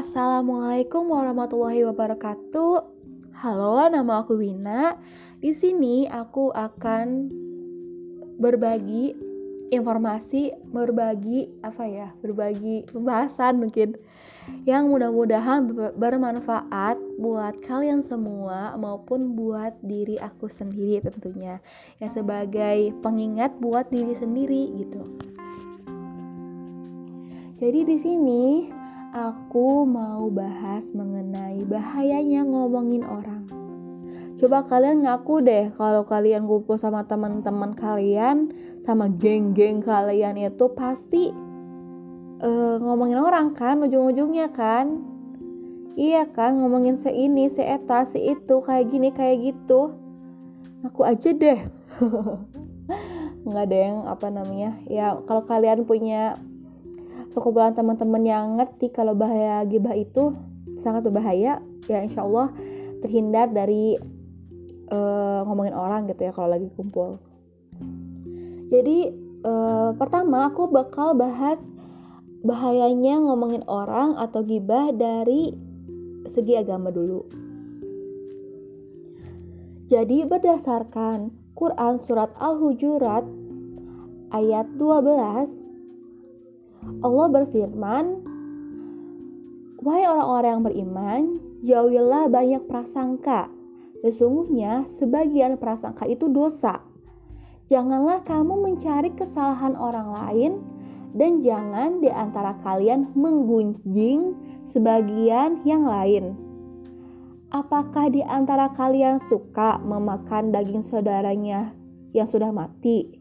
Assalamualaikum warahmatullahi wabarakatuh. Halo, nama aku Wina. Di sini aku akan berbagi informasi, berbagi apa ya? Berbagi pembahasan mungkin yang mudah-mudahan bermanfaat buat kalian semua maupun buat diri aku sendiri tentunya. Yang sebagai pengingat buat diri sendiri gitu. Jadi di sini aku mau bahas mengenai bahayanya ngomongin orang. Coba kalian ngaku deh kalau kalian kumpul sama teman-teman kalian, sama geng-geng kalian itu pasti uh, ngomongin orang kan ujung-ujungnya kan. Iya kan ngomongin se ini, se eta, se itu, kayak gini, kayak gitu. Aku aja deh. Nggak ada yang apa namanya. Ya kalau kalian punya sekumpulan teman-teman yang ngerti kalau bahaya gibah itu sangat berbahaya. Ya insya Allah terhindar dari uh, ngomongin orang gitu ya kalau lagi kumpul. Jadi uh, pertama aku bakal bahas bahayanya ngomongin orang atau gibah dari segi agama dulu. Jadi berdasarkan Quran surat Al-Hujurat ayat 12 Allah berfirman, Wahai orang-orang yang beriman, jauhilah banyak prasangka. Sesungguhnya sebagian prasangka itu dosa. Janganlah kamu mencari kesalahan orang lain dan jangan di antara kalian menggunjing sebagian yang lain. Apakah di antara kalian suka memakan daging saudaranya yang sudah mati?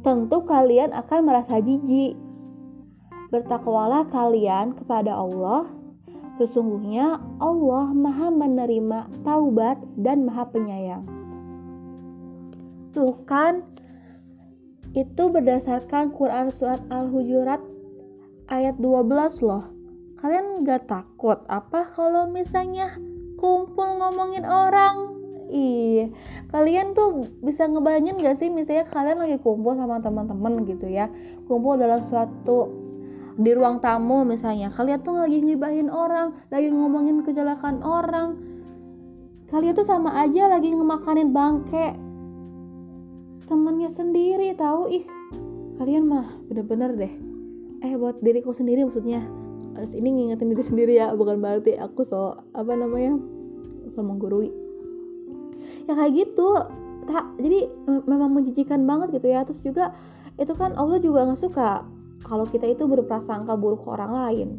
Tentu kalian akan merasa jijik Bertakwalah kalian kepada Allah. Sesungguhnya Allah Maha menerima taubat dan Maha penyayang. Tuh kan, itu berdasarkan Quran Surat Al-Hujurat ayat 12 loh. Kalian gak takut apa kalau misalnya kumpul ngomongin orang? Iya, kalian tuh bisa ngebayangin gak sih misalnya kalian lagi kumpul sama teman-teman gitu ya, kumpul dalam suatu di ruang tamu misalnya. Kalian tuh lagi ngibahin orang lagi ngomongin kejelekan orang. Kalian tuh sama aja lagi ngemakanin bangke. Temennya sendiri tahu? Ih kalian mah bener-bener deh. Eh buat diriku sendiri maksudnya. Ini ngingetin diri sendiri ya bukan berarti aku so apa namanya so menggurui. Ya kayak gitu. Tak jadi memang menjijikan banget gitu ya. Terus juga itu kan Allah juga nggak suka kalau kita itu berprasangka buruk orang lain.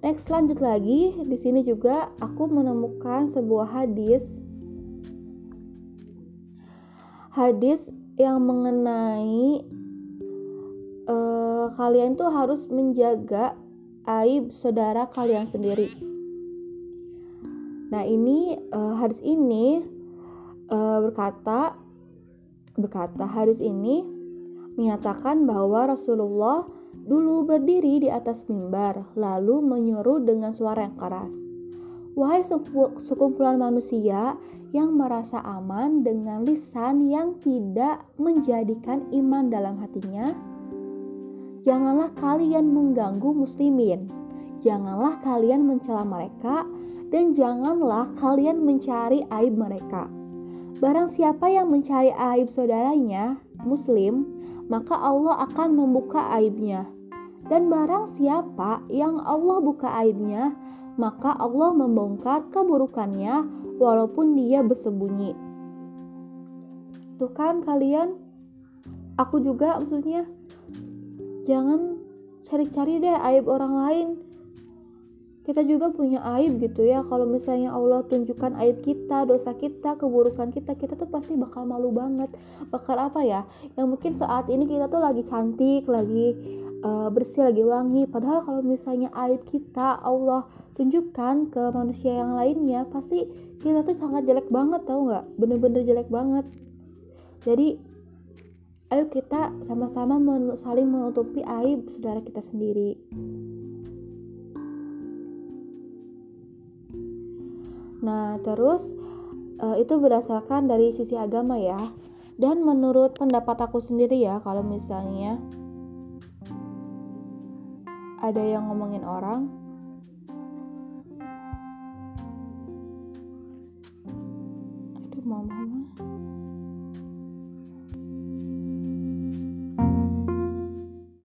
Next lanjut lagi, di sini juga aku menemukan sebuah hadis hadis yang mengenai uh, kalian tuh harus menjaga aib saudara kalian sendiri. Nah ini uh, hadis ini uh, berkata berkata hadis ini menyatakan bahwa Rasulullah dulu berdiri di atas mimbar lalu menyuruh dengan suara yang keras. Wahai sekumpulan manusia yang merasa aman dengan lisan yang tidak menjadikan iman dalam hatinya, janganlah kalian mengganggu muslimin, janganlah kalian mencela mereka, dan janganlah kalian mencari aib mereka. Barang siapa yang mencari aib saudaranya, muslim, maka Allah akan membuka aibnya. Dan barang siapa yang Allah buka aibnya, maka Allah membongkar keburukannya walaupun dia bersembunyi. Tuh kan kalian, aku juga maksudnya jangan cari-cari deh aib orang lain kita juga punya aib gitu ya. Kalau misalnya Allah tunjukkan aib kita dosa kita keburukan kita kita tuh pasti bakal malu banget. Bakal apa ya? Yang mungkin saat ini kita tuh lagi cantik lagi uh, bersih lagi wangi. Padahal kalau misalnya aib kita Allah tunjukkan ke manusia yang lainnya pasti kita tuh sangat jelek banget tau nggak? Bener-bener jelek banget. Jadi ayo kita sama-sama saling menutupi aib saudara kita sendiri Nah, terus uh, itu berdasarkan dari sisi agama ya. Dan menurut pendapat aku sendiri ya, kalau misalnya ada yang ngomongin orang aduh mama